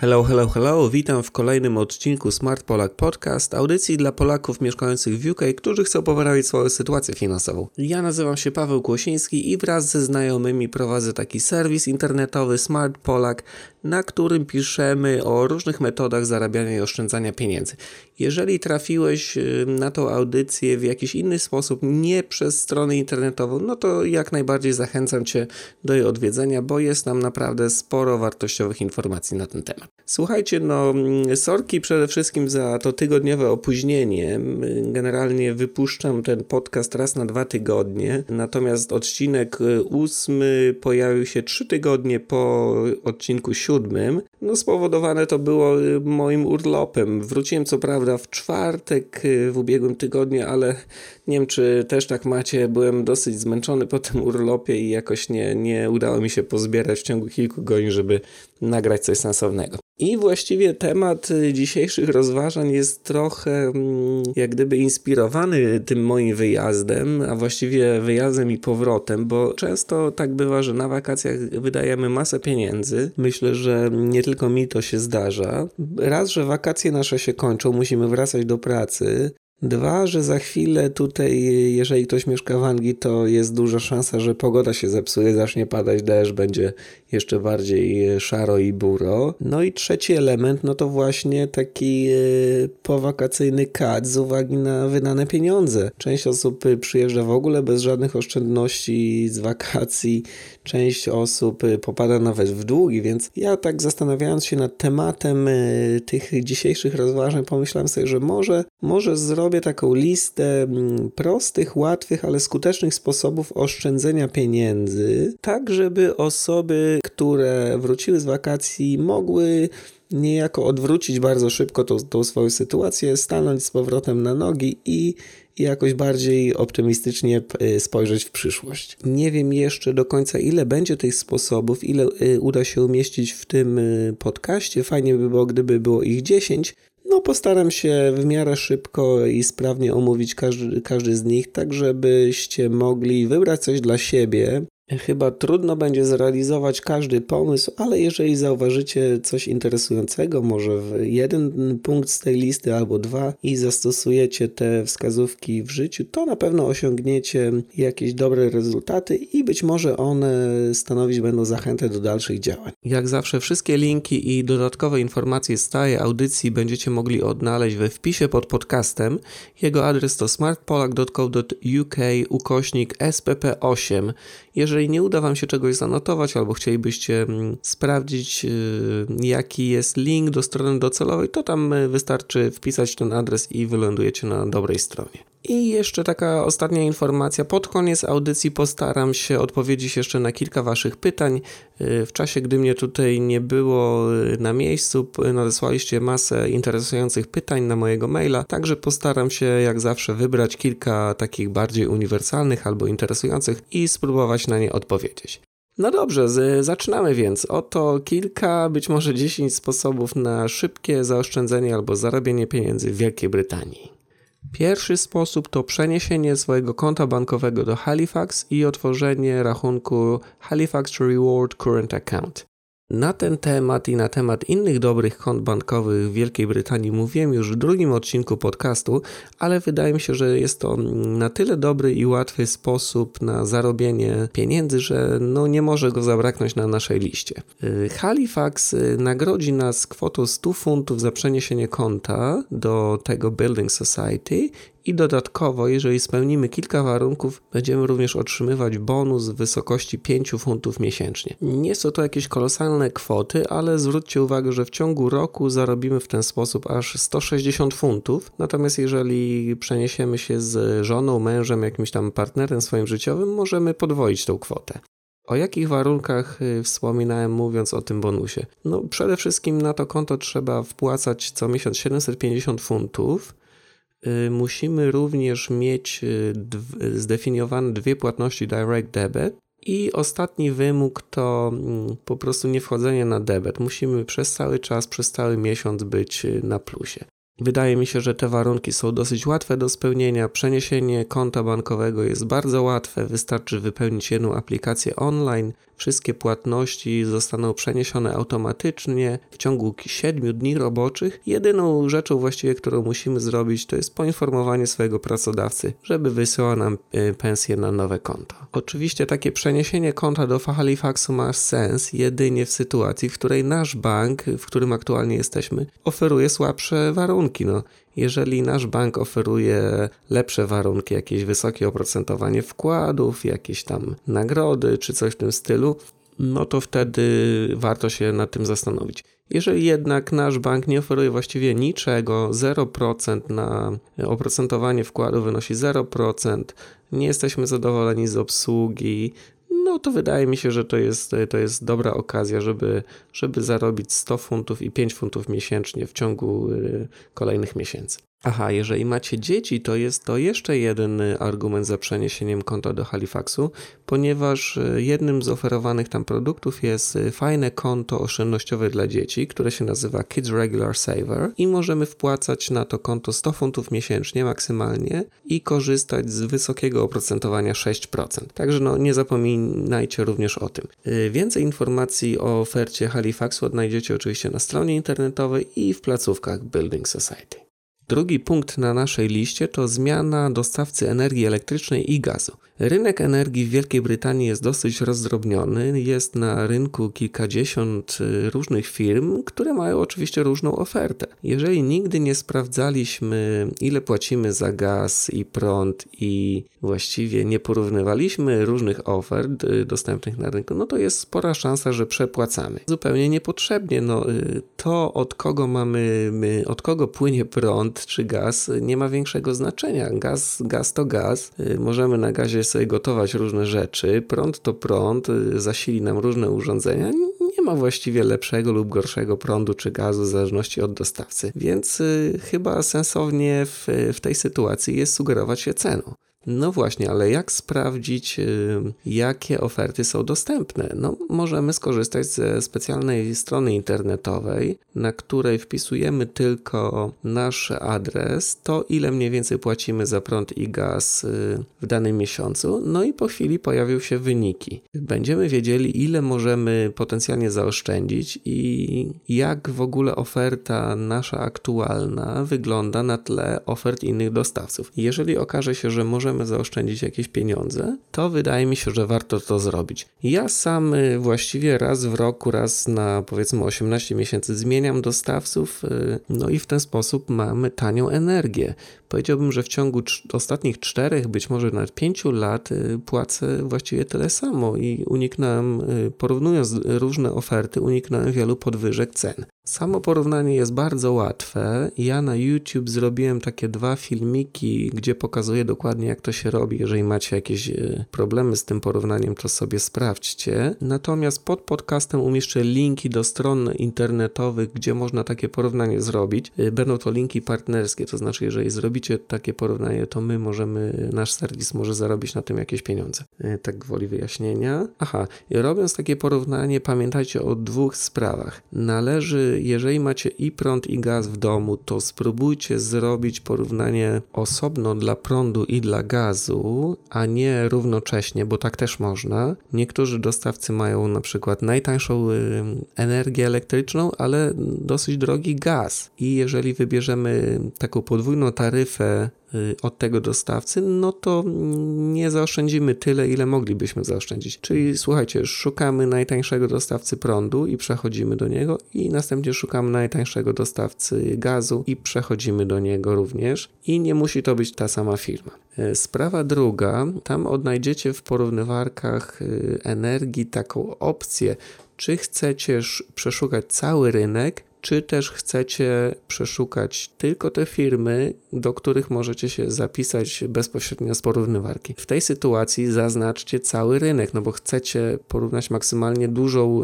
Hello, hello, hello. Witam w kolejnym odcinku Smart Polak Podcast, audycji dla Polaków mieszkających w UK, którzy chcą poprawić swoją sytuację finansową. Ja nazywam się Paweł Kłosiński i wraz ze znajomymi prowadzę taki serwis internetowy Smart Polak, na którym piszemy o różnych metodach zarabiania i oszczędzania pieniędzy. Jeżeli trafiłeś y, na tą audycję w jakiś inny sposób, nie przez stronę internetową, no to jak najbardziej zachęcam Cię do jej odwiedzenia, bo jest tam naprawdę sporo wartościowych informacji na ten temat. Słuchajcie, no, mm, sorki przede wszystkim za to tygodniowe opóźnienie. Generalnie wypuszczam ten podcast raz na dwa tygodnie, natomiast odcinek y, ósmy pojawił się trzy tygodnie po odcinku siódmym. No, spowodowane to było y, moim urlopem. Wróciłem co prawda w czwartek y, w ubiegłym tygodniu, ale nie wiem, czy też tak macie. Byłem dosyć zmęczony po tym urlopie i jakoś nie, nie udało mi się pozbierać w ciągu kilku godzin, żeby nagrać coś sensownego. I właściwie temat y, dzisiejszych rozważań jest trochę mm, jak gdyby inspirowany tym moim wyjazdem, a właściwie wyjazdem i powrotem, bo często tak bywa, że na wakacjach wydajemy masę pieniędzy. Myślę, że nie tylko mi to się zdarza. Raz, że wakacje nasze się kończą, musimy wracać do pracy. Dwa, że za chwilę tutaj, jeżeli ktoś mieszka w Anglii, to jest duża szansa, że pogoda się zepsuje, zacznie padać deszcz, będzie jeszcze bardziej szaro i buro. No i trzeci element, no to właśnie taki e, powakacyjny kat z uwagi na wydane pieniądze. Część osób przyjeżdża w ogóle bez żadnych oszczędności z wakacji, część osób popada nawet w długi, więc ja tak zastanawiając się nad tematem e, tych dzisiejszych rozważań, pomyślałem sobie, że może, może zrobię taką listę mm, prostych, łatwych, ale skutecznych sposobów oszczędzenia pieniędzy, tak żeby osoby, które wróciły z wakacji, mogły niejako odwrócić bardzo szybko tą, tą swoją sytuację, stanąć z powrotem na nogi i jakoś bardziej optymistycznie y, spojrzeć w przyszłość. Nie wiem jeszcze do końca, ile będzie tych sposobów, ile y, uda się umieścić w tym y, podcaście. Fajnie by było, gdyby było ich 10. No, postaram się w miarę szybko i sprawnie omówić każdy, każdy z nich, tak żebyście mogli wybrać coś dla siebie, Chyba trudno będzie zrealizować każdy pomysł, ale jeżeli zauważycie coś interesującego, może jeden punkt z tej listy albo dwa i zastosujecie te wskazówki w życiu, to na pewno osiągniecie jakieś dobre rezultaty i być może one stanowić będą zachętę do dalszych działań. Jak zawsze wszystkie linki i dodatkowe informacje z tej audycji będziecie mogli odnaleźć we wpisie pod podcastem. Jego adres to smartpolak.co.uk ukośnik spp8. Jeżeli nie uda Wam się czegoś zanotować, albo chcielibyście mm, sprawdzić, y, jaki jest link do strony docelowej, to tam y, wystarczy wpisać ten adres i wylądujecie na dobrej stronie. I jeszcze taka ostatnia informacja. Pod koniec audycji postaram się odpowiedzieć jeszcze na kilka Waszych pytań. Y, w czasie, gdy mnie tutaj nie było na miejscu, nadesłaliście masę interesujących pytań na mojego maila, także postaram się jak zawsze wybrać kilka takich bardziej uniwersalnych albo interesujących i spróbować na nie odpowiedzieć. No dobrze, zaczynamy więc. Oto kilka, być może 10 sposobów na szybkie zaoszczędzenie albo zarabianie pieniędzy w Wielkiej Brytanii. Pierwszy sposób to przeniesienie swojego konta bankowego do Halifax i otworzenie rachunku Halifax Reward Current Account. Na ten temat i na temat innych dobrych kont bankowych w Wielkiej Brytanii mówiłem już w drugim odcinku podcastu, ale wydaje mi się, że jest to na tyle dobry i łatwy sposób na zarobienie pieniędzy, że no nie może go zabraknąć na naszej liście. Y, Halifax y, nagrodzi nas kwotą 100 funtów za przeniesienie konta do tego Building Society i dodatkowo, jeżeli spełnimy kilka warunków, będziemy również otrzymywać bonus w wysokości 5 funtów miesięcznie. Nie są to jakieś kolosalne kwoty, ale zwróćcie uwagę, że w ciągu roku zarobimy w ten sposób aż 160 funtów. Natomiast jeżeli przeniesiemy się z żoną, mężem, jakimś tam partnerem swoim życiowym, możemy podwoić tą kwotę. O jakich warunkach y, wspominałem mówiąc o tym bonusie? No przede wszystkim na to konto trzeba wpłacać co miesiąc 750 funtów, musimy również mieć y, zdefiniowane dwie płatności direct debit. I ostatni wymóg to mm, po prostu nie wchodzenie na debet. Musimy przez cały czas, przez cały miesiąc być y, na plusie. Wydaje mi się, że te warunki są dosyć łatwe do spełnienia. Przeniesienie konta bankowego jest bardzo łatwe. Wystarczy wypełnić jedną aplikację online, wszystkie płatności zostaną przeniesione automatycznie w ciągu 7 dni roboczych. Jedyną rzeczą właściwie, którą musimy zrobić, to jest poinformowanie swojego pracodawcy, żeby wysyłał nam e, pensję na nowe konto. Oczywiście takie przeniesienie konta do Halifaxu ma sens jedynie w sytuacji, w której nasz bank, w którym aktualnie jesteśmy, oferuje słabsze warunki. No, jeżeli nasz bank oferuje lepsze warunki, jakieś wysokie oprocentowanie wkładów, jakieś tam nagrody czy coś w tym stylu, no to wtedy warto się nad tym zastanowić. Jeżeli jednak nasz bank nie oferuje właściwie niczego, 0% na oprocentowanie wkładu wynosi 0%, nie jesteśmy zadowoleni z obsługi, no to wydaje mi się, że to jest, to jest dobra okazja, żeby, żeby zarobić 100 funtów i 5 funtów miesięcznie w ciągu y, kolejnych miesięcy. Aha, jeżeli macie dzieci, to jest to jeszcze jeden argument za przeniesieniem konta do Halifaxu, ponieważ e, jednym z oferowanych tam produktów jest e, fajne konto oszczędnościowe dla dzieci, które się nazywa Kids Regular Saver i możemy wpłacać na to konto 100 funtów miesięcznie maksymalnie i korzystać z wysokiego oprocentowania 6%. Także no, nie zapominajcie również o tym. Więcej informacji o ofercie Halifaxu odnajdziecie oczywiście na stronie internetowej i w placówkach Building Society. Drugi punkt na naszej liście to zmiana dostawcy energii elektrycznej i gazu. Rynek energii w Wielkiej Brytanii jest dosyć rozdrobniony. Jest na rynku kilkadziesiąt y, różnych firm, które mają oczywiście różną ofertę. Jeżeli nigdy nie sprawdzaliśmy, ile płacimy za gaz i prąd, i właściwie nie porównywaliśmy różnych ofert y, dostępnych na rynku, no to jest spora szansa, że przepłacamy. Zupełnie niepotrzebnie. No, y, to, od kogo mamy, od kogo płynie prąd czy gaz, nie ma większego znaczenia. Gaz, gaz to gaz. Możemy na gazie sobie gotować różne rzeczy. Prąd to prąd, zasili nam różne urządzenia. Nie ma właściwie lepszego lub gorszego prądu czy gazu w zależności od dostawcy, więc y, chyba sensownie w, w tej sytuacji jest sugerować się ceną. No właśnie, ale jak sprawdzić, y, jakie oferty są dostępne? No, możemy skorzystać ze specjalnej strony internetowej, na której wpisujemy tylko nasz adres, to ile mniej więcej płacimy za prąd i gaz y, w danym miesiącu, no i po chwili pojawią się wyniki. Będziemy wiedzieli, ile możemy potencjalnie zaoszczędzić i jak w ogóle oferta nasza aktualna wygląda na tle ofert innych dostawców. Jeżeli okaże się, że możemy możemy zaoszczędzić jakieś pieniądze, to wydaje mi się, że warto to zrobić. Ja sam y, właściwie raz w roku, raz na powiedzmy 18 miesięcy zmieniam dostawców, y, no i w ten sposób mamy tanią energię. Powiedziałbym, że w ciągu ostatnich czterech, być może nawet pięciu lat y, płacę właściwie tyle samo i uniknąłem, porównując różne oferty, uniknąłem wielu podwyżek cen. Samo porównanie jest bardzo łatwe. Ja na YouTube zrobiłem takie dwa filmiki, gdzie pokazuję dokładnie, jak to się robi. Jeżeli macie jakieś e, problemy z tym porównaniem, to sobie sprawdźcie. Natomiast pod podcastem umieszczę linki do stron internetowych, gdzie można takie porównanie zrobić. Będą to linki partnerskie, to znaczy, jeżeli zrobicie takie porównanie, to my możemy, nasz serwis może zarobić na tym jakieś pieniądze. E, tak gwoli wyjaśnienia. Aha, robiąc takie porównanie, pamiętajcie o dwóch sprawach. Należy jeżeli macie i prąd, i gaz w domu, to spróbujcie zrobić porównanie osobno dla prądu i dla gazu, a nie równocześnie, bo tak też można. Niektórzy dostawcy mają na przykład najtańszą y, energię elektryczną, ale dosyć drogi gaz. I jeżeli wybierzemy taką podwójną taryfę Y, od tego dostawcy, no to nie zaoszczędzimy tyle, ile moglibyśmy zaoszczędzić. Czyli słuchajcie, szukamy najtańszego dostawcy prądu i przechodzimy do niego, i następnie szukamy najtańszego dostawcy gazu i przechodzimy do niego również. I nie musi to być ta sama firma. Y, sprawa druga, tam odnajdziecie w porównywarkach y, energii taką opcję, czy chcecie przeszukać cały rynek, czy też chcecie przeszukać tylko te firmy, do których możecie się zapisać bezpośrednio z porównywarki. W tej sytuacji zaznaczcie cały rynek, no bo chcecie porównać maksymalnie dużą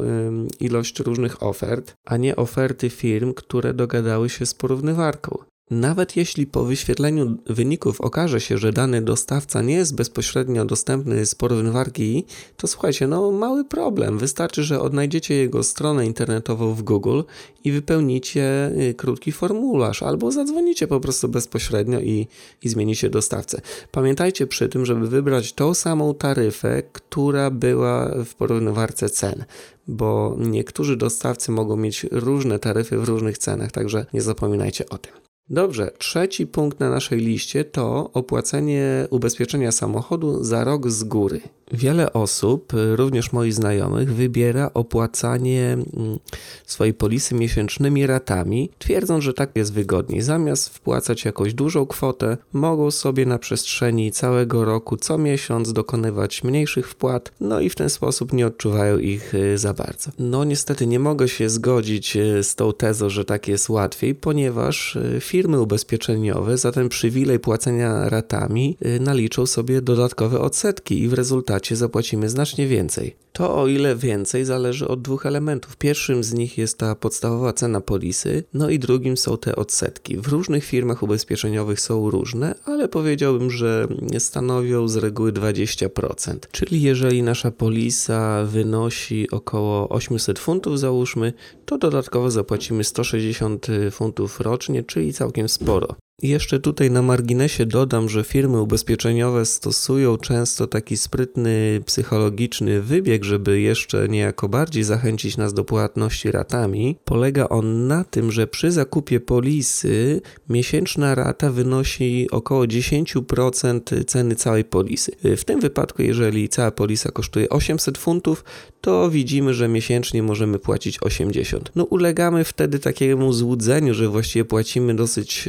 ilość różnych ofert, a nie oferty firm, które dogadały się z porównywarką. Nawet jeśli po wyświetleniu wyników okaże się, że dany dostawca nie jest bezpośrednio dostępny z porównywarki, to słuchajcie, no mały problem. Wystarczy, że odnajdziecie jego stronę internetową w Google i wypełnicie y, krótki formularz, albo zadzwonicie po prostu bezpośrednio i, i zmienicie dostawcę. Pamiętajcie przy tym, żeby wybrać tą samą taryfę, która była w porównywarce cen bo niektórzy dostawcy mogą mieć różne taryfy w różnych cenach, także nie zapominajcie o tym. Dobrze, trzeci punkt na naszej liście to opłacenie ubezpieczenia samochodu za rok z góry. Wiele osób, również moich znajomych, wybiera opłacanie mm, swojej polisy miesięcznymi ratami, twierdząc, że tak jest wygodniej. Zamiast wpłacać jakąś dużą kwotę, mogą sobie na przestrzeni całego roku co miesiąc dokonywać mniejszych wpłat, no i w ten sposób nie odczuwają ich y, za bardzo. No niestety nie mogę się zgodzić y, z tą tezą, że tak jest łatwiej, ponieważ y, firmy ubezpieczeniowe za ten przywilej płacenia ratami naliczą sobie dodatkowe odsetki i w rezultacie rezultacie zapłacimy znacznie więcej. To o ile więcej zależy od dwóch elementów. Pierwszym z nich jest ta podstawowa cena polisy, no i drugim są te odsetki. W różnych firmach ubezpieczeniowych są różne, ale powiedziałbym, że stanowią z reguły 20%. Czyli jeżeli nasza polisa wynosi około 800 funtów, załóżmy, to dodatkowo zapłacimy 160 funtów rocznie, czyli całkiem sporo. Jeszcze tutaj na marginesie dodam, że firmy ubezpieczeniowe stosują często taki sprytny psychologiczny wybieg, żeby jeszcze niejako bardziej zachęcić nas do płatności ratami. Polega on na tym, że przy zakupie polisy miesięczna rata wynosi około 10% ceny całej polisy. W tym wypadku, jeżeli cała polisa kosztuje 800 funtów, to widzimy, że miesięcznie możemy płacić 80. No ulegamy wtedy takiemu złudzeniu, że właściwie płacimy dosyć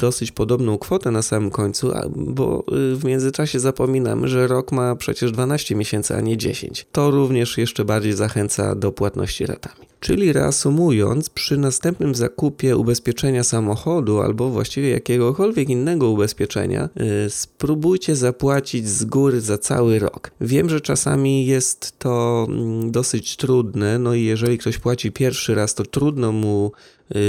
dosyć podobną kwotę na samym końcu, bo y, w międzyczasie zapominamy, że rok ma przecież 12 miesięcy, a nie 10. To również jeszcze bardziej zachęca do płatności ratami. Czyli reasumując, przy następnym zakupie ubezpieczenia samochodu albo właściwie jakiegokolwiek innego ubezpieczenia, yy, spróbujcie zapłacić z góry za cały rok. Wiem, że czasami jest to mm, dosyć trudne, no i jeżeli ktoś płaci pierwszy raz, to trudno mu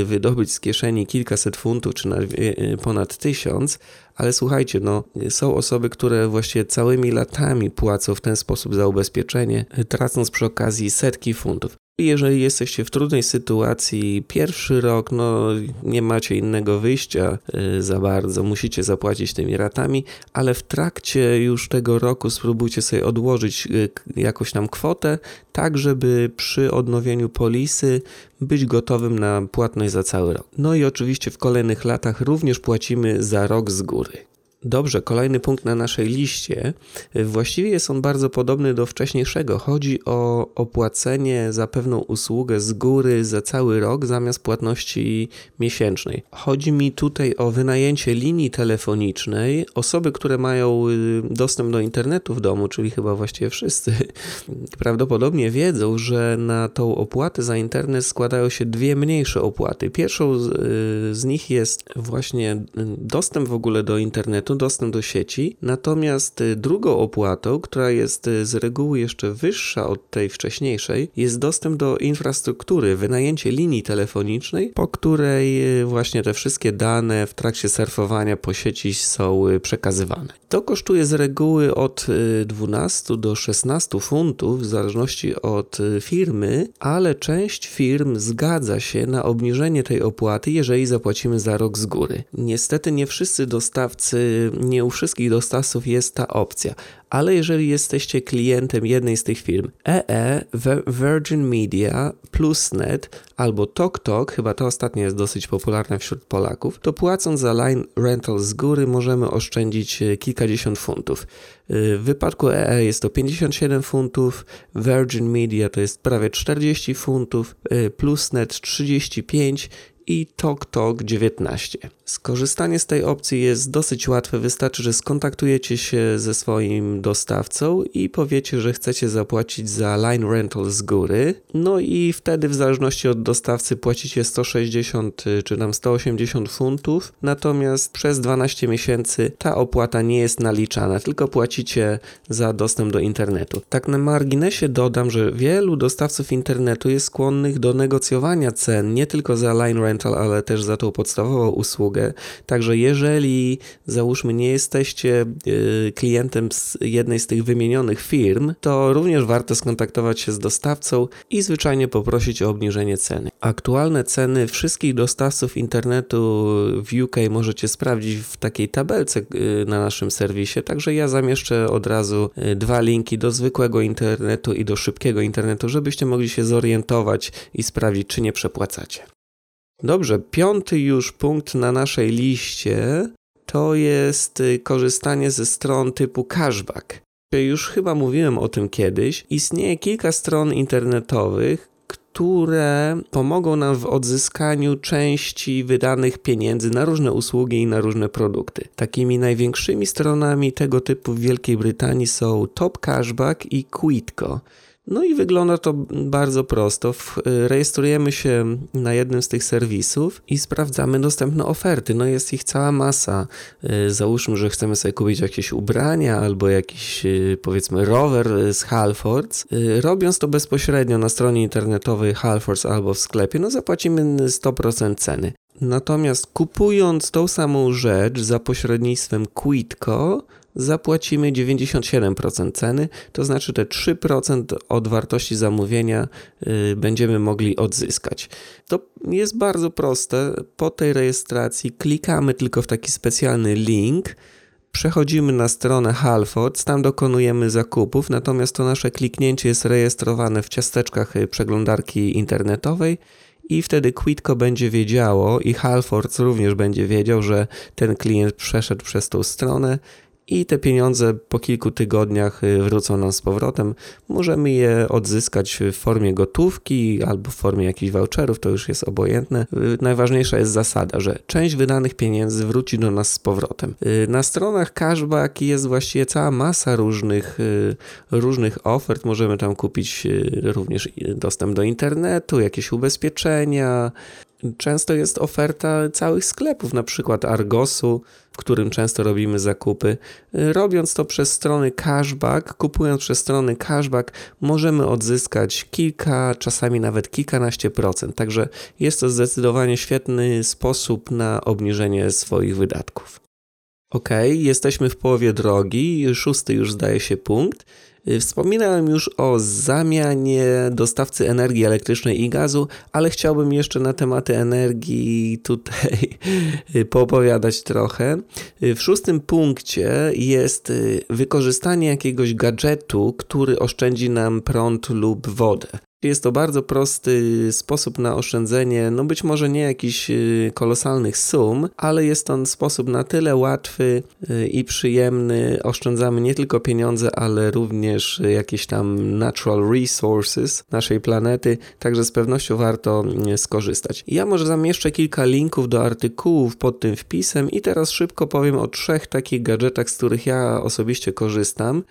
wydobyć z kieszeni kilkaset funtów czy y, ponad tysiąc, ale słuchajcie, no, są osoby, które właściwie całymi latami płacą w ten sposób za ubezpieczenie, tracąc przy okazji setki funtów. Jeżeli jesteście w trudnej sytuacji, pierwszy rok, no nie macie innego wyjścia y, za bardzo, musicie zapłacić tymi ratami, ale w trakcie już tego roku spróbujcie sobie odłożyć y, jakąś tam kwotę, tak żeby przy odnowieniu polisy być gotowym na płatność za cały rok. No i oczywiście w kolejnych latach również płacimy za rok z góry. Dobrze, kolejny punkt na naszej liście. Właściwie jest on bardzo podobny do wcześniejszego. Chodzi o opłacenie za pewną usługę z góry za cały rok zamiast płatności miesięcznej. Chodzi mi tutaj o wynajęcie linii telefonicznej. Osoby, które mają y, dostęp do internetu w domu, czyli chyba właściwie wszyscy, prawdopodobnie wiedzą, że na tą opłatę za internet składają się dwie mniejsze opłaty. Pierwszą z, y, z nich jest właśnie y, dostęp w ogóle do internetu dostęp do sieci, natomiast y, drugą opłatą, która jest y, z reguły jeszcze wyższa od tej wcześniejszej, jest dostęp do infrastruktury, wynajęcie linii telefonicznej, po której y, właśnie te wszystkie dane w trakcie surfowania po sieci są przekazywane. To kosztuje z reguły od 12 do 16 funtów w zależności od firmy, ale część firm zgadza się na obniżenie tej opłaty, jeżeli zapłacimy za rok z góry. Niestety nie wszyscy dostawcy nie u wszystkich dostawców jest ta opcja, ale jeżeli jesteście klientem jednej z tych firm, EE, Virgin Media, Plusnet albo TokTok, chyba to ostatnie jest dosyć popularne wśród Polaków, to płacąc za line rental z góry możemy oszczędzić e, kilkadziesiąt funtów. E, w wypadku EE jest to 57 funtów, Virgin Media to jest prawie 40 funtów, e, Plusnet 35 i TokTok 19. Skorzystanie z tej opcji jest dosyć łatwe, wystarczy, że skontaktujecie się ze swoim dostawcą i powiecie, że chcecie zapłacić za line rental z góry. No i wtedy w zależności od dostawcy płacicie 160 czy tam 180 funtów, natomiast przez 12 miesięcy ta opłata nie jest naliczana, tylko płacicie za dostęp do internetu. Tak na marginesie dodam, że wielu dostawców internetu jest skłonnych do negocjowania cen nie tylko za line rental, ale też za tą podstawową usługę. Także jeżeli załóżmy nie jesteście y, klientem z jednej z tych wymienionych firm, to również warto skontaktować się z dostawcą i zwyczajnie poprosić o obniżenie ceny. Aktualne ceny wszystkich dostawców internetu w UK możecie sprawdzić w takiej tabelce y, na naszym serwisie, także ja zamieszczę od razu y, dwa linki do zwykłego internetu i do szybkiego internetu, żebyście mogli się zorientować i sprawdzić, czy nie przepłacacie. Dobrze, piąty już punkt na naszej liście to jest y, korzystanie ze stron typu cashback. Już chyba mówiłem o tym kiedyś. Istnieje kilka stron internetowych, które pomogą nam w odzyskaniu części wydanych pieniędzy na różne usługi i na różne produkty. Takimi największymi stronami tego typu w Wielkiej Brytanii są Top Cashback i Quidco. No i wygląda to bardzo prosto. Rejestrujemy się na jednym z tych serwisów i sprawdzamy dostępne oferty. No jest ich cała masa. Y, załóżmy, że chcemy sobie kupić jakieś ubrania albo jakiś y, powiedzmy rower z Halfords. Y, robiąc to bezpośrednio na stronie internetowej Halfords albo w sklepie, no zapłacimy 100% ceny. Natomiast kupując tą samą rzecz za pośrednictwem Quidco, zapłacimy 97% ceny, to znaczy te 3% od wartości zamówienia y, będziemy mogli odzyskać. To jest bardzo proste. Po tej rejestracji klikamy tylko w taki specjalny link. Przechodzimy na stronę Halfords, tam dokonujemy zakupów, natomiast to nasze kliknięcie jest rejestrowane w ciasteczkach y, przeglądarki internetowej i wtedy Quidco będzie wiedziało i Halfords również będzie wiedział, że ten klient przeszedł przez tą stronę i te pieniądze po kilku tygodniach y, wrócą nam z powrotem. Możemy je odzyskać w formie gotówki albo w formie jakichś voucherów, to już jest obojętne. Y, najważniejsza jest zasada, że część wydanych pieniędzy wróci do nas z powrotem. Y, na stronach cashback jest właściwie cała masa różnych, różnych ofert. Możemy tam kupić również dostęp do internetu, jakieś ubezpieczenia, Często jest oferta całych sklepów, na przykład Argosu, w którym często robimy zakupy. Robiąc to przez strony cashback, kupując przez strony cashback, możemy odzyskać kilka, czasami nawet kilkanaście procent. Także jest to zdecydowanie świetny sposób na obniżenie swoich wydatków. Ok, jesteśmy w połowie drogi, szósty już zdaje się punkt. Y, wspominałem już o zamianie dostawcy energii elektrycznej i gazu, ale chciałbym jeszcze na tematy energii tutaj y, poopowiadać trochę. Y, w szóstym punkcie jest wykorzystanie jakiegoś gadżetu, który oszczędzi nam prąd lub wodę. Jest to bardzo prosty sposób na oszczędzenie, no być może nie jakichś y, kolosalnych sum, ale jest to sposób na tyle łatwy y, i przyjemny. Oszczędzamy nie tylko pieniądze, ale również jakieś tam natural resources naszej planety, także z pewnością warto y, skorzystać. Ja może zamieszczę kilka linków do artykułów pod tym wpisem i teraz szybko powiem o trzech takich gadżetach, z których ja osobiście korzystam.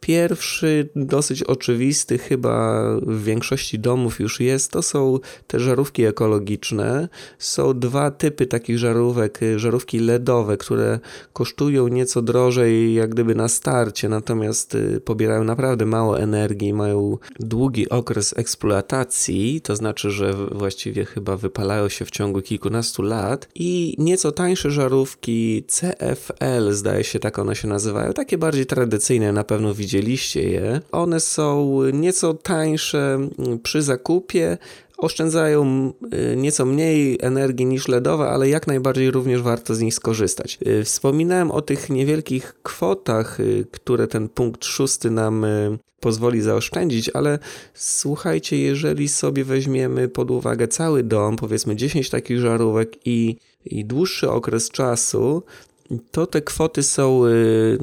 Pierwszy, dosyć oczywisty, chyba w większości domów już jest, to są te żarówki ekologiczne. Są dwa typy takich żarówek, żarówki LEDowe, które kosztują nieco drożej, jak gdyby na starcie, natomiast y, pobierają naprawdę mało energii, mają długi okres eksploatacji, to znaczy, że właściwie chyba wypalają się w ciągu kilkunastu lat. I nieco tańsze żarówki CFL, zdaje się, tak one się nazywają, takie bardziej tradycyjne, na pewno widzieliście widzieliście je. One są nieco tańsze przy zakupie, oszczędzają y, nieco mniej energii niż LEDowe, ale jak najbardziej również warto z nich skorzystać. Y, wspominałem o tych niewielkich kwotach, y, które ten punkt szósty nam pozwoli zaoszczędzić, ale słuchajcie, jeżeli sobie weźmiemy pod uwagę cały dom, powiedzmy 10 takich żarówek i, i dłuższy okres czasu, to te kwoty są y,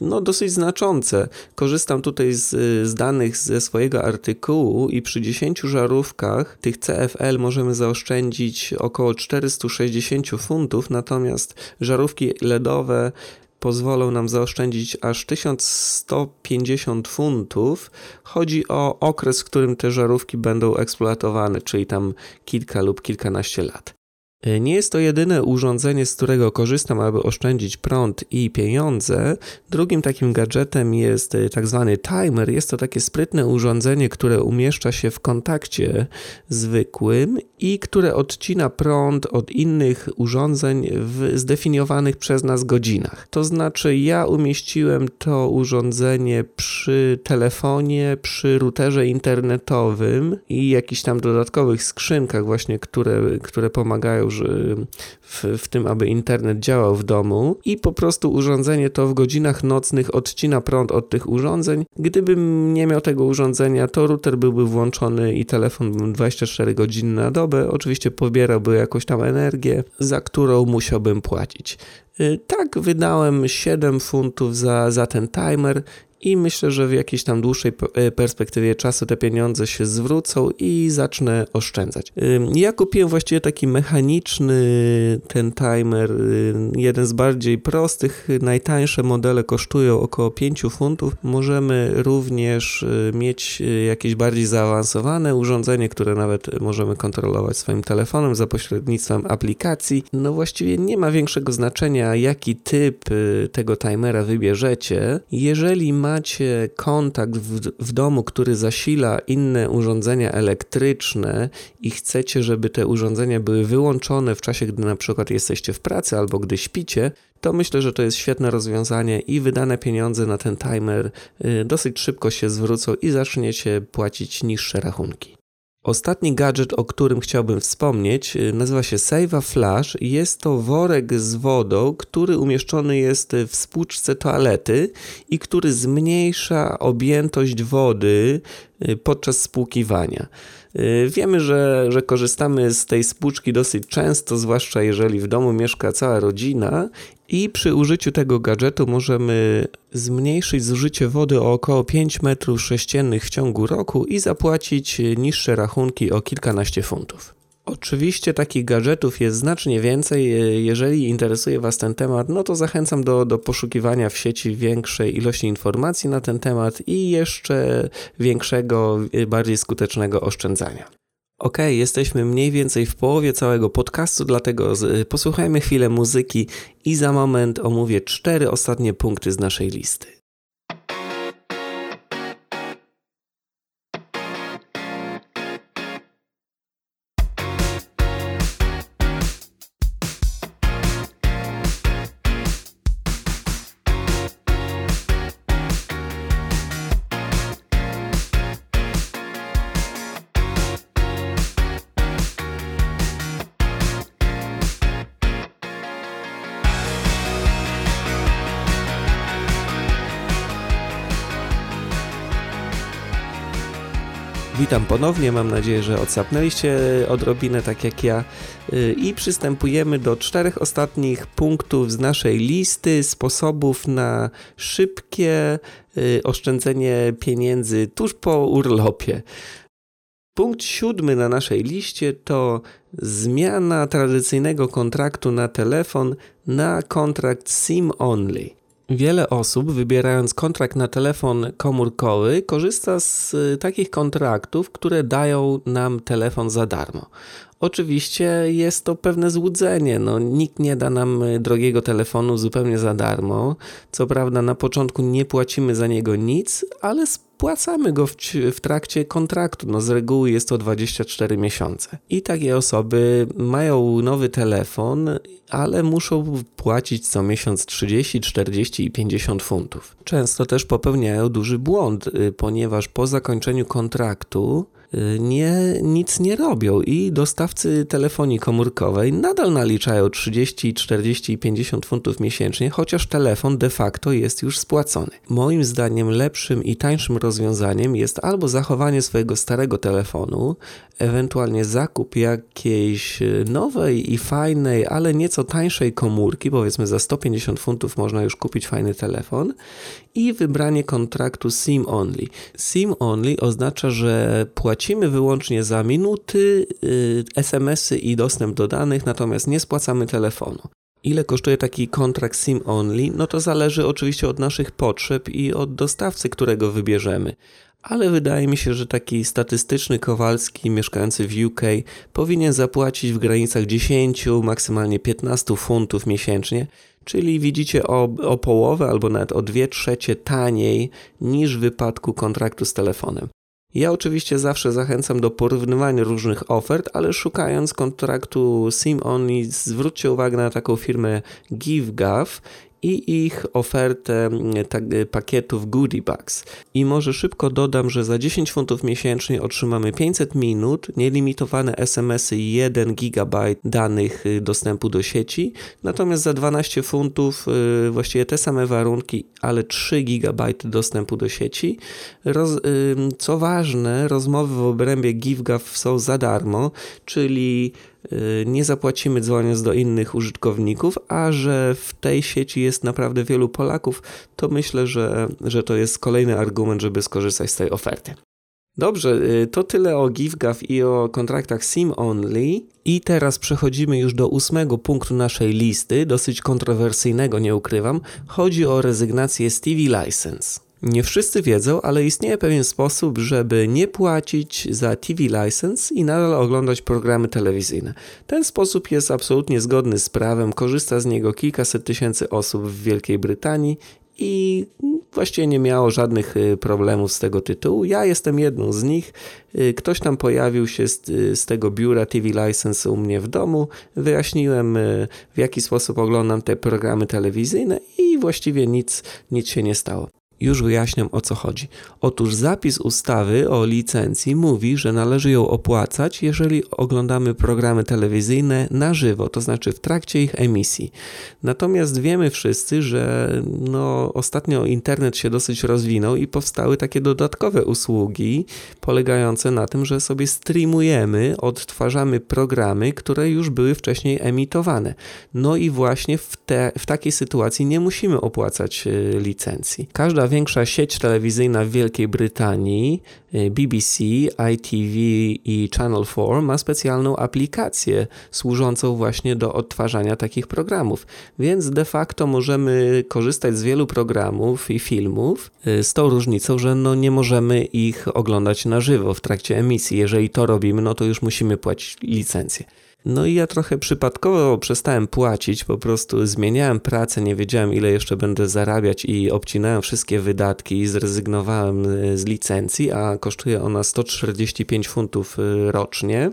no, dosyć znaczące. Korzystam tutaj z, z, danych ze swojego artykułu i przy 10 żarówkach tych CFL możemy zaoszczędzić około 460 funtów, natomiast żarówki LEDowe pozwolą nam zaoszczędzić aż 1150 funtów. Chodzi o okres, w którym te żarówki będą eksploatowane, czyli tam kilka lub kilkanaście lat. E, nie jest to jedyne urządzenie, z którego korzystam, aby oszczędzić prąd i pieniądze. Drugim takim gadżetem jest e, tak zwany timer. Jest to takie sprytne urządzenie, które umieszcza się w kontakcie zwykłym i które odcina prąd od innych urządzeń w zdefiniowanych przez nas godzinach. To znaczy, ja umieściłem to urządzenie przy telefonie, przy routerze internetowym i jakichś tam dodatkowych skrzynkach, właśnie, które, które pomagają w, w tym, aby internet działał w domu i po prostu urządzenie to w godzinach nocnych odcina prąd od tych urządzeń. Gdybym nie miał tego urządzenia, to router byłby włączony i telefon 24 godziny na dobę. Oczywiście pobierałby jakąś tam energię, za którą musiałbym płacić. Y, tak, wydałem 7 funtów za, za ten timer i myślę, że w jakiejś tam dłuższej e, perspektywie czasu te pieniądze się zwrócą i zacznę oszczędzać. Ja kupiłem właściwie taki mechaniczny ten timer, jeden z bardziej prostych, najtańsze modele kosztują około 5 funtów. Możemy również y, mieć y, jakieś bardziej zaawansowane urządzenie, które nawet możemy kontrolować swoim telefonem za pośrednictwem aplikacji. No właściwie nie ma większego znaczenia, jaki typ y, tego timera wybierzecie. Jeżeli ma macie kontakt w, w domu, który zasila inne urządzenia elektryczne i chcecie, żeby te urządzenia były wyłączone w czasie, gdy na przykład jesteście w pracy albo gdy śpicie, to myślę, że to jest świetne rozwiązanie i wydane pieniądze na ten timer y, dosyć szybko się zwrócą i zaczniecie płacić niższe rachunki. Ostatni gadżet, o którym chciałbym wspomnieć, y, nazywa się Save Flash. Jest to worek z wodą, który umieszczony jest w spłuczce toalety i który zmniejsza objętość wody y, podczas spłukiwania. Y, wiemy, że, że korzystamy z tej spłuczki dosyć często, zwłaszcza jeżeli w domu mieszka cała rodzina i przy użyciu tego gadżetu możemy zmniejszyć zużycie wody o około 5 metrów sześciennych w ciągu roku i zapłacić niższe rachunki o kilkanaście funtów. Oczywiście takich gadżetów jest znacznie więcej. Jeżeli interesuje Was ten temat, no to zachęcam do, do poszukiwania w sieci większej ilości informacji na ten temat i jeszcze większego, bardziej skutecznego oszczędzania. Ok, jesteśmy mniej więcej w połowie całego podcastu, dlatego posłuchajmy chwilę muzyki i za moment omówię cztery ostatnie punkty z naszej listy. Witam ponownie, mam nadzieję, że odsapnęliście odrobinę tak jak ja y, i przystępujemy do czterech ostatnich punktów z naszej listy sposobów na szybkie y, oszczędzenie pieniędzy tuż po urlopie. Punkt siódmy na naszej liście to zmiana tradycyjnego kontraktu na telefon na kontrakt SIM only. Wiele osób, wybierając kontrakt na telefon komórkowy, korzysta z y, takich kontraktów, które dają nam telefon za darmo. Oczywiście jest to pewne złudzenie. No, nikt nie da nam y, drogiego telefonu zupełnie za darmo. Co prawda, na początku nie płacimy za niego nic, ale spłacamy go w, w, trakcie kontraktu. No, z reguły jest to 24 miesiące. I takie osoby mają nowy telefon, ale muszą płacić co miesiąc 30, 40 i 50 funtów. Często też popełniają duży błąd, y, ponieważ po zakończeniu kontraktu nie, nic nie robią i dostawcy telefonii komórkowej nadal naliczają 30, 40 i 50 funtów miesięcznie, chociaż telefon de facto jest już spłacony. Moim zdaniem lepszym i tańszym rozwiązaniem jest albo zachowanie swojego starego telefonu, ewentualnie zakup jakiejś nowej i fajnej, ale nieco tańszej komórki, powiedzmy za 150 funtów można już kupić fajny telefon i wybranie kontraktu SIM only. SIM only oznacza, że płacimy wyłącznie za minuty, yy, SMS-y i dostęp do danych, natomiast nie spłacamy telefonu. Ile kosztuje taki kontrakt SIM only? No to zależy oczywiście od naszych potrzeb i od dostawcy, którego wybierzemy ale wydaje mi się, że taki statystyczny Kowalski mieszkający w UK powinien zapłacić w granicach 10, maksymalnie 15 funtów miesięcznie, czyli widzicie o, o połowę albo nawet o 2 trzecie taniej niż w wypadku kontraktu z telefonem. Ja oczywiście zawsze zachęcam do porównywania różnych ofert, ale szukając kontraktu SIM Only zwróćcie uwagę na taką firmę GiveGov i ich ofertę mm, tak, y, pakietów Goodie Bags. I może szybko dodam, że za 10 funtów miesięcznie otrzymamy 500 minut, nielimitowane SMS-y i 1 GB danych y, dostępu do sieci, natomiast za 12 funtów y, właściwie te same warunki, ale 3 GB dostępu do sieci. Roz, co ważne, rozmowy w obrębie GiveGav są za darmo, czyli nie zapłacimy dzwoniąc do innych użytkowników, a że w tej sieci jest naprawdę wielu Polaków, to myślę, że, że to jest kolejny argument, żeby skorzystać z tej oferty. Dobrze, y, to tyle o GiveGav i o kontraktach SIM Only. I teraz przechodzimy już do ósmego punktu naszej listy, dosyć kontrowersyjnego, nie ukrywam. Chodzi o rezygnację z TV License. Nie wszyscy wiedzą, ale istnieje pewien sposób, żeby nie płacić za TV license i nadal oglądać programy telewizyjne. Ten sposób jest absolutnie zgodny z prawem, korzysta z niego kilkaset tysięcy osób w Wielkiej Brytanii i właściwie nie miało żadnych y, problemów z tego tytułu. Ja jestem jedną z nich. Y, ktoś tam pojawił się z, y, z tego biura TV License u mnie w domu. Wyjaśniłem, w jaki sposób oglądam te programy telewizyjne i właściwie nic, nic się nie stało. Już wyjaśniam o co chodzi. Otóż zapis ustawy o licencji mówi, że należy ją opłacać, jeżeli oglądamy programy telewizyjne na żywo, to znaczy w trakcie ich emisji. Natomiast wiemy wszyscy, że no, ostatnio internet się dosyć rozwinął i powstały takie dodatkowe usługi polegające na tym, że sobie streamujemy, odtwarzamy programy, które już były wcześniej emitowane. No i właśnie w, te, w takiej sytuacji nie musimy opłacać y, licencji. Każda największa sieć telewizyjna w Wielkiej Brytanii, y, BBC, ITV i Channel 4, ma specjalną aplikację służącą właśnie do odtwarzania takich programów. Więc de facto możemy korzystać z wielu programów i filmów, y, z tą różnicą, że no nie możemy ich oglądać na żywo w trakcie emisji. Jeżeli to robimy, no to już musimy płacić licencję. No i ja trochę przypadkowo przestałem płacić, po prostu zmieniałem pracę, nie wiedziałem ile jeszcze będę zarabiać i obcinałem wszystkie wydatki i zrezygnowałem e, z licencji, a kosztuje ona 145 funtów e, rocznie.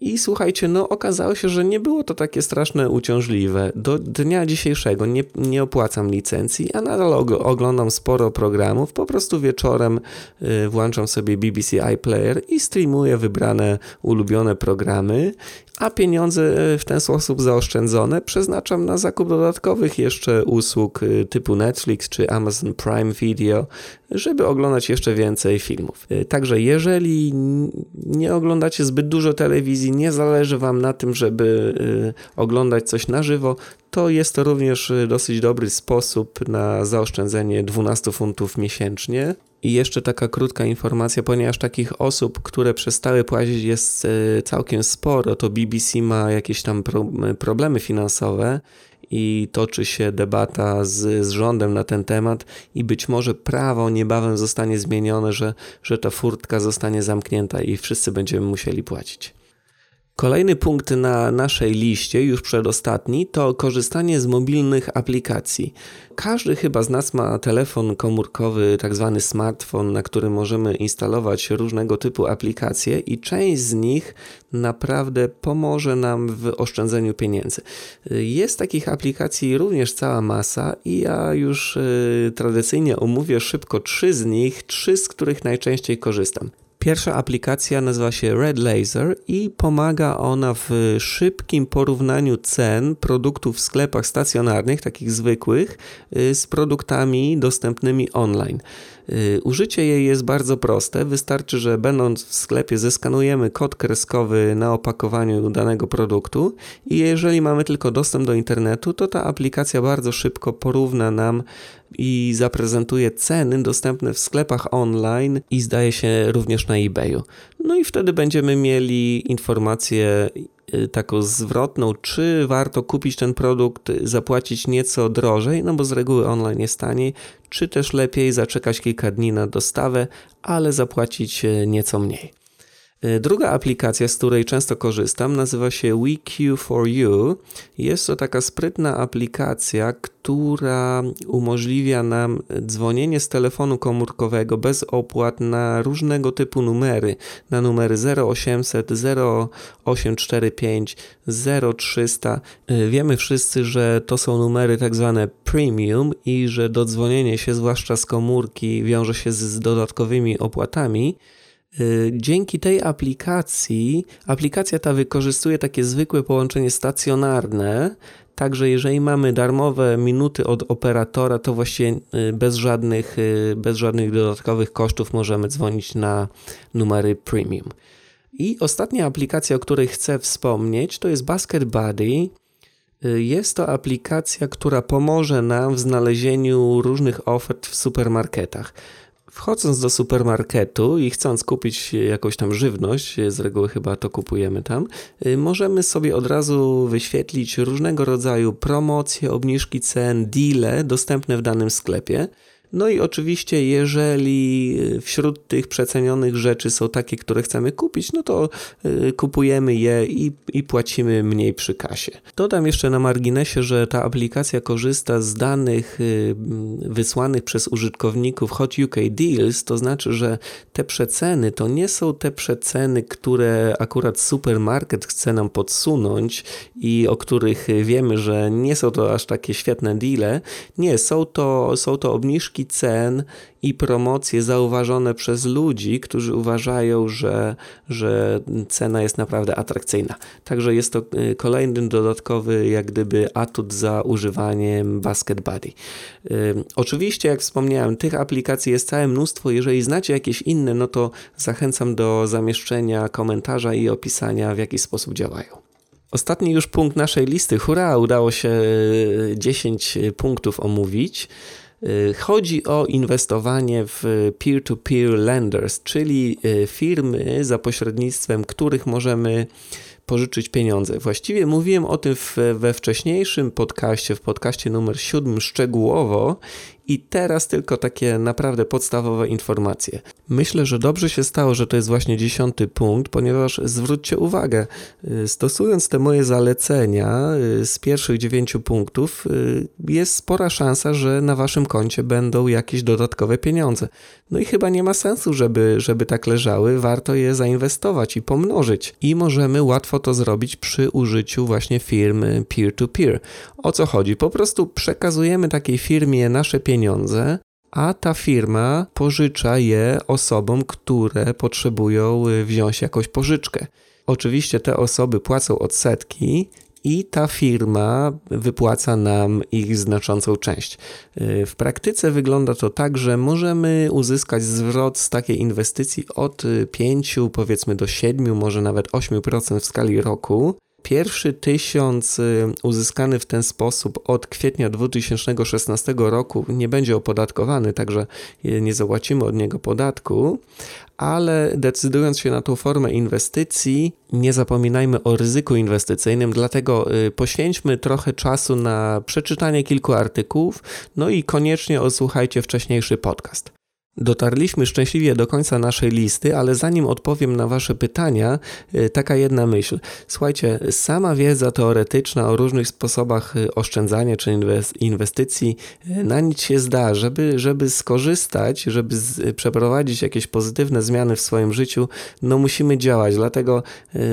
I słuchajcie, no okazało się, że nie było to takie straszne uciążliwe. Do dnia dzisiejszego nie, nie opłacam licencji, a nadal oglądam sporo programów. Po prostu wieczorem y, włączam sobie BBC iPlayer i streamuję wybrane ulubione programy a pieniądze e, w ten sposób zaoszczędzone przeznaczam na zakup dodatkowych jeszcze usług e, typu Netflix czy Amazon Prime Video, żeby oglądać jeszcze więcej filmów. E, także jeżeli nie oglądacie zbyt dużo telewizji, nie zależy Wam na tym, żeby oglądać coś na żywo, to jest to również dosyć dobry sposób na zaoszczędzenie 12 funtów miesięcznie. I jeszcze taka krótka informacja, ponieważ takich osób, które przestały płacić jest całkiem sporo, to BBC ma jakieś tam problemy finansowe i toczy się debata z, z rządem na ten temat i być może prawo niebawem zostanie zmienione, że, że ta furtka zostanie zamknięta i wszyscy będziemy musieli płacić. Kolejny punkt na naszej liście, już przedostatni, to korzystanie z mobilnych aplikacji. Każdy chyba z nas ma telefon komórkowy, tak zwany smartfon, na którym możemy instalować różnego typu aplikacje i część z nich naprawdę pomoże nam w oszczędzeniu pieniędzy. Jest takich aplikacji również cała masa i ja już y, tradycyjnie omówię szybko trzy z nich, trzy z których najczęściej korzystam. Pierwsza aplikacja nazywa się Red Laser i pomaga ona w szybkim porównaniu cen produktów w sklepach stacjonarnych, takich zwykłych, y, z produktami dostępnymi online. Y, użycie jej jest bardzo proste. Wystarczy, że będąc w sklepie zeskanujemy kod kreskowy na opakowaniu danego produktu i jeżeli mamy tylko dostęp do internetu, to ta aplikacja bardzo szybko porówna nam i zaprezentuje ceny dostępne w sklepach online i zdaje się również na eBayu. No i wtedy będziemy mieli informacje taką zwrotną, czy warto kupić ten produkt, zapłacić nieco drożej, no bo z reguły online jest taniej, czy też lepiej zaczekać kilka dni na dostawę, ale zapłacić y, nieco mniej. E, druga aplikacja, z której często korzystam, nazywa się WeQ4U. Jest to taka sprytna aplikacja, która umożliwia nam dzwonienie z telefonu komórkowego bez opłat na różnego typu numery. Na numery 0800, 0845, 0300. Wiemy wszyscy, że to są numery tak zwane premium i że dodzwonienie się, zwłaszcza z komórki, wiąże się z dodatkowymi opłatami. Y, dzięki tej aplikacji, aplikacja ta wykorzystuje takie zwykłe połączenie stacjonarne, Także jeżeli mamy darmowe minuty od operatora, to właściwie y, bez żadnych, y, bez żadnych dodatkowych kosztów możemy dzwonić na numery premium. I ostatnia aplikacja, o której chcę wspomnieć, to jest Basket Buddy. Jest to aplikacja, która pomoże nam w znalezieniu różnych ofert w supermarketach. Wchodząc do supermarketu i chcąc kupić jakąś tam żywność, z reguły chyba to kupujemy tam, y, możemy sobie od razu wyświetlić różnego rodzaju promocje, obniżki cen, deale dostępne w danym sklepie. No i oczywiście, jeżeli y, wśród tych przecenionych rzeczy są takie, które chcemy kupić, no to y, kupujemy je i, i płacimy mniej przy kasie. Dodam jeszcze na marginesie, że ta aplikacja korzysta z danych y, wysłanych przez użytkowników Hot UK Deals, to znaczy, że te przeceny to nie są te przeceny, które akurat supermarket chce nam podsunąć i o których wiemy, że nie są to aż takie świetne deale. Nie, są to, są to obniżki cen i promocje zauważone przez ludzi, którzy uważają, że, że cena jest naprawdę atrakcyjna. Także jest to y, kolejny dodatkowy, jak gdyby, atut za używaniem Basket Buddy. Oczywiście, jak wspomniałem, tych aplikacji jest całe mnóstwo. Jeżeli znacie jakieś inne, no to zachęcam do zamieszczenia komentarza i opisania, w jaki sposób działają. Ostatni już punkt naszej listy. Hurra, udało się 10 y, punktów omówić. Y, chodzi o inwestowanie w peer-to-peer lenders, czyli y, firmy, za pośrednictwem których możemy pożyczyć pieniądze. Właściwie mówiłem o tym w, we wcześniejszym podcaście, w podcaście numer 7 szczegółowo i teraz tylko takie naprawdę podstawowe informacje. Myślę, że dobrze się stało, że to jest właśnie dziesiąty punkt, ponieważ zwróćcie uwagę, y, stosując te moje zalecenia y, z pierwszych dziewięciu punktów, y, jest spora szansa, że na waszym koncie będą jakieś dodatkowe pieniądze. No i chyba nie ma sensu, żeby, żeby tak leżały, warto je zainwestować i pomnożyć. I możemy łatwo to zrobić przy użyciu właśnie firmy peer-to-peer. -peer. O co chodzi? Po prostu przekazujemy takiej firmie nasze pieniądze, pieniądze, a ta firma pożycza je osobom, które potrzebują y, wziąć jakąś pożyczkę. Oczywiście te osoby płacą odsetki i ta firma wypłaca nam ich znaczącą część. Y, w praktyce wygląda to tak, że możemy uzyskać zwrot z takiej inwestycji od 5 powiedzmy do 7, może nawet 8% w skali roku. Pierwszy tysiąc y, uzyskany w ten sposób od kwietnia 2016 roku nie będzie opodatkowany, także nie zapłacimy od niego podatku, ale decydując się na tą formę inwestycji, nie zapominajmy o ryzyku inwestycyjnym, dlatego y, poświęćmy trochę czasu na przeczytanie kilku artykułów, no i koniecznie odsłuchajcie wcześniejszy podcast. Dotarliśmy szczęśliwie do końca naszej listy, ale zanim odpowiem na Wasze pytania, y, taka jedna myśl. Słuchajcie, sama wiedza teoretyczna o różnych sposobach y, oszczędzania czy inwestycji y, na nic się zda. Żeby, żeby skorzystać, żeby z, przeprowadzić jakieś pozytywne zmiany w swoim życiu, no musimy działać. Dlatego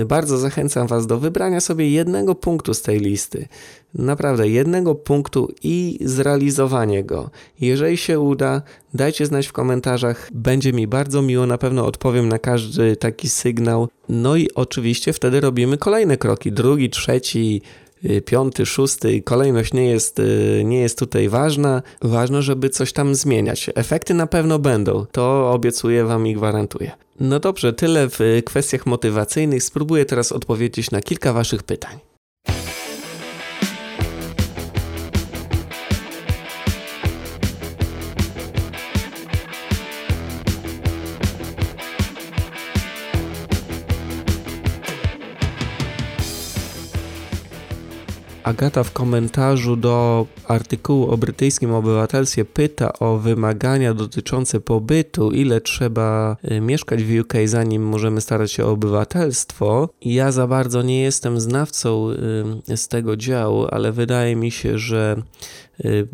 bardzo zachęcam Was do wybrania sobie jednego punktu z tej listy naprawdę jednego punktu i zrealizowanie go. Jeżeli się uda, dajcie znać w komentarzach. Będzie mi bardzo miło, na pewno odpowiem na każdy taki sygnał. No i oczywiście wtedy robimy kolejne kroki. Drugi, trzeci, y, piąty, szósty. Kolejność nie jest, y, nie jest tutaj ważna. Ważne, żeby coś tam zmieniać. Efekty na pewno będą. To obiecuję Wam i gwarantuję. No dobrze, tyle w kwestiach motywacyjnych. Spróbuję teraz odpowiedzieć na kilka Waszych pytań. Agata w komentarzu do artykułu o brytyjskim obywatelstwie pyta o wymagania dotyczące pobytu, ile trzeba y, mieszkać w UK, zanim możemy starać się o obywatelstwo. Ja za bardzo nie jestem znawcą y, z tego działu, ale wydaje mi się, że y,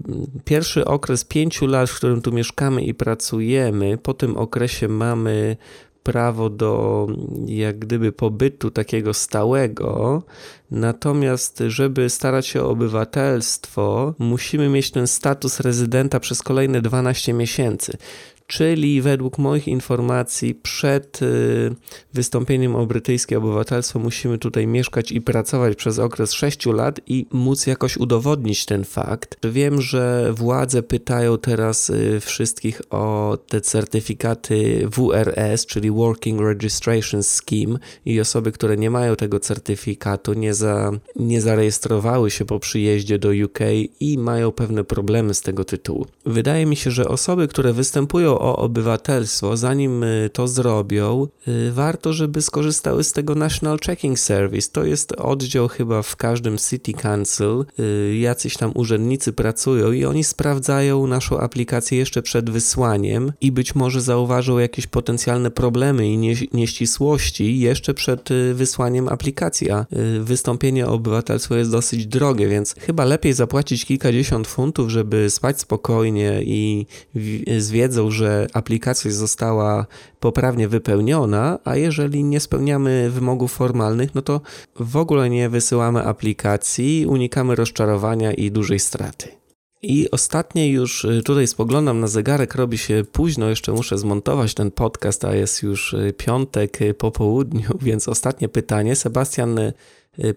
pierwszy okres pięciu lat, w którym tu mieszkamy i pracujemy, po tym okresie mamy prawo do jak gdyby pobytu takiego stałego, natomiast żeby starać się o obywatelstwo, musimy mieć ten status rezydenta przez kolejne 12 miesięcy czyli według moich informacji przed y, wystąpieniem o brytyjskie obywatelstwo musimy tutaj mieszkać i pracować przez okres 6 lat i móc jakoś udowodnić ten fakt. Wiem, że władze pytają teraz y, wszystkich o te certyfikaty WRS, czyli Working Registration Scheme i osoby, które nie mają tego certyfikatu, nie, za, nie zarejestrowały się po przyjeździe do UK i mają pewne problemy z tego tytułu. Wydaje mi się, że osoby, które występują o obywatelstwo, zanim y, to zrobią, y, warto, żeby skorzystały z tego National Checking Service. To jest oddział chyba w każdym City Council. Y, jacyś tam urzędnicy pracują i oni sprawdzają naszą aplikację jeszcze przed wysłaniem i być może zauważą jakieś potencjalne problemy i nie, nieścisłości jeszcze przed wysłaniem aplikacji. A wystąpienie o obywatelstwo jest dosyć drogie, więc chyba lepiej zapłacić kilkadziesiąt funtów, żeby spać spokojnie i z wiedzą, że że aplikacja została poprawnie wypełniona, a jeżeli nie spełniamy wymogów formalnych, no to w ogóle nie wysyłamy aplikacji, unikamy rozczarowania i dużej straty. I ostatnie już y, tutaj spoglądam na zegarek, robi się późno, jeszcze muszę zmontować ten podcast, a jest już y, piątek y, po południu, więc ostatnie pytanie. Sebastian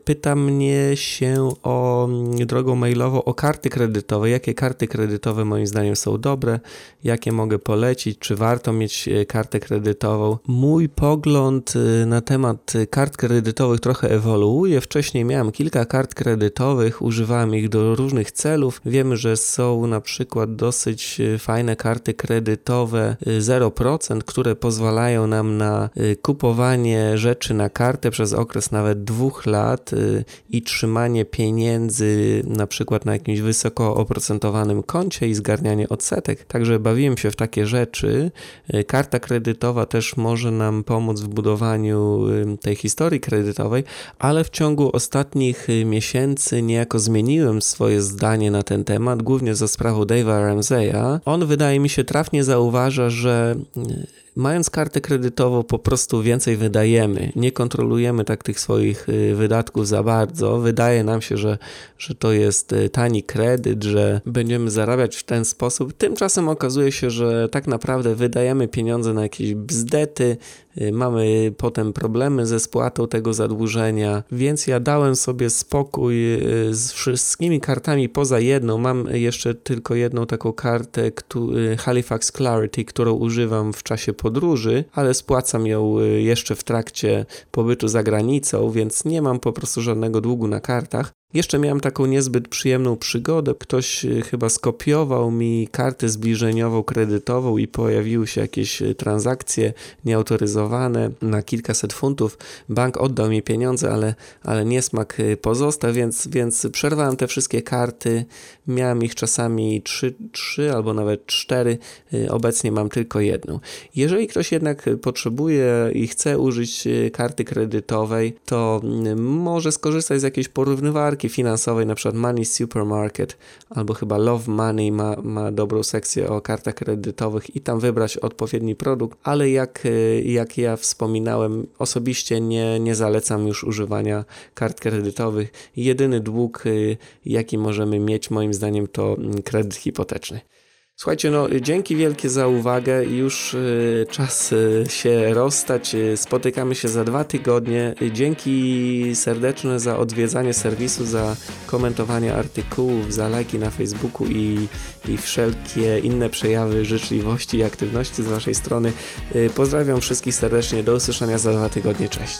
pyta mnie się o mm, drogą mailową o karty kredytowe. Jakie karty kredytowe moim zdaniem są dobre? Jakie mogę polecić? Czy warto mieć y, kartę kredytową? Mój pogląd y, na temat kart kredytowych trochę ewoluuje. Wcześniej miałem kilka kart kredytowych, używałem ich do różnych celów. Wiemy, że są na przykład dosyć fajne karty kredytowe 0%, które pozwalają nam na kupowanie rzeczy na kartę przez okres nawet dwóch lat lat y, i trzymanie pieniędzy na przykład na jakimś wysoko oprocentowanym koncie i zgarnianie odsetek. Także bawiłem się w takie rzeczy. Y, karta kredytowa też może nam pomóc w budowaniu y, tej historii kredytowej, ale w ciągu ostatnich miesięcy niejako zmieniłem swoje zdanie na ten temat, głównie za sprawą Dave'a Ramseya. On wydaje mi się trafnie zauważa, że Mając kartę kredytową, po prostu więcej wydajemy. Nie kontrolujemy tak tych swoich y, wydatków za bardzo. Wydaje nam się, że, że to jest y, tani kredyt, że będziemy zarabiać w ten sposób. Tymczasem okazuje się, że tak naprawdę wydajemy pieniądze na jakieś bzdety, y, mamy potem problemy ze spłatą tego zadłużenia, więc ja dałem sobie spokój z wszystkimi kartami poza jedną. Mam jeszcze tylko jedną taką kartę, Halifax Clarity, którą używam w czasie podróży, ale spłacam ją y, jeszcze w trakcie pobytu za granicą, więc nie mam po prostu żadnego długu na kartach. Jeszcze miałem taką niezbyt przyjemną przygodę. Ktoś y, chyba skopiował mi kartę zbliżeniową kredytową i pojawiły się jakieś y, transakcje nieautoryzowane na kilkaset funtów. Bank oddał mi pieniądze, ale, ale niesmak y, pozostał, więc, więc przerwałem te wszystkie karty. Miałem ich czasami trzy, trzy albo nawet cztery. Obecnie mam tylko jedną. Jeżeli ktoś jednak potrzebuje i chce użyć karty kredytowej, to mm, może skorzystać z jakiejś porównywarki finansowej, na przykład Money Supermarket albo chyba Love Money ma, ma dobrą sekcję o kartach kredytowych i tam wybrać odpowiedni produkt, ale jak, jak ja wspominałem, osobiście nie, nie zalecam już używania kart kredytowych. Jedyny dług, jaki możemy mieć, moim zdaniem, to kredyt hipoteczny. Słuchajcie, no dzięki wielkie za uwagę. Już y, czas y, się rozstać. Y, spotykamy się za dwa tygodnie. Dzięki serdeczne za odwiedzanie serwisu, za komentowanie artykułów, za lajki na Facebooku i, i wszelkie inne przejawy życzliwości i aktywności z Waszej strony. Pozdrawiam wszystkich serdecznie. Do usłyszenia za dwa tygodnie. Cześć.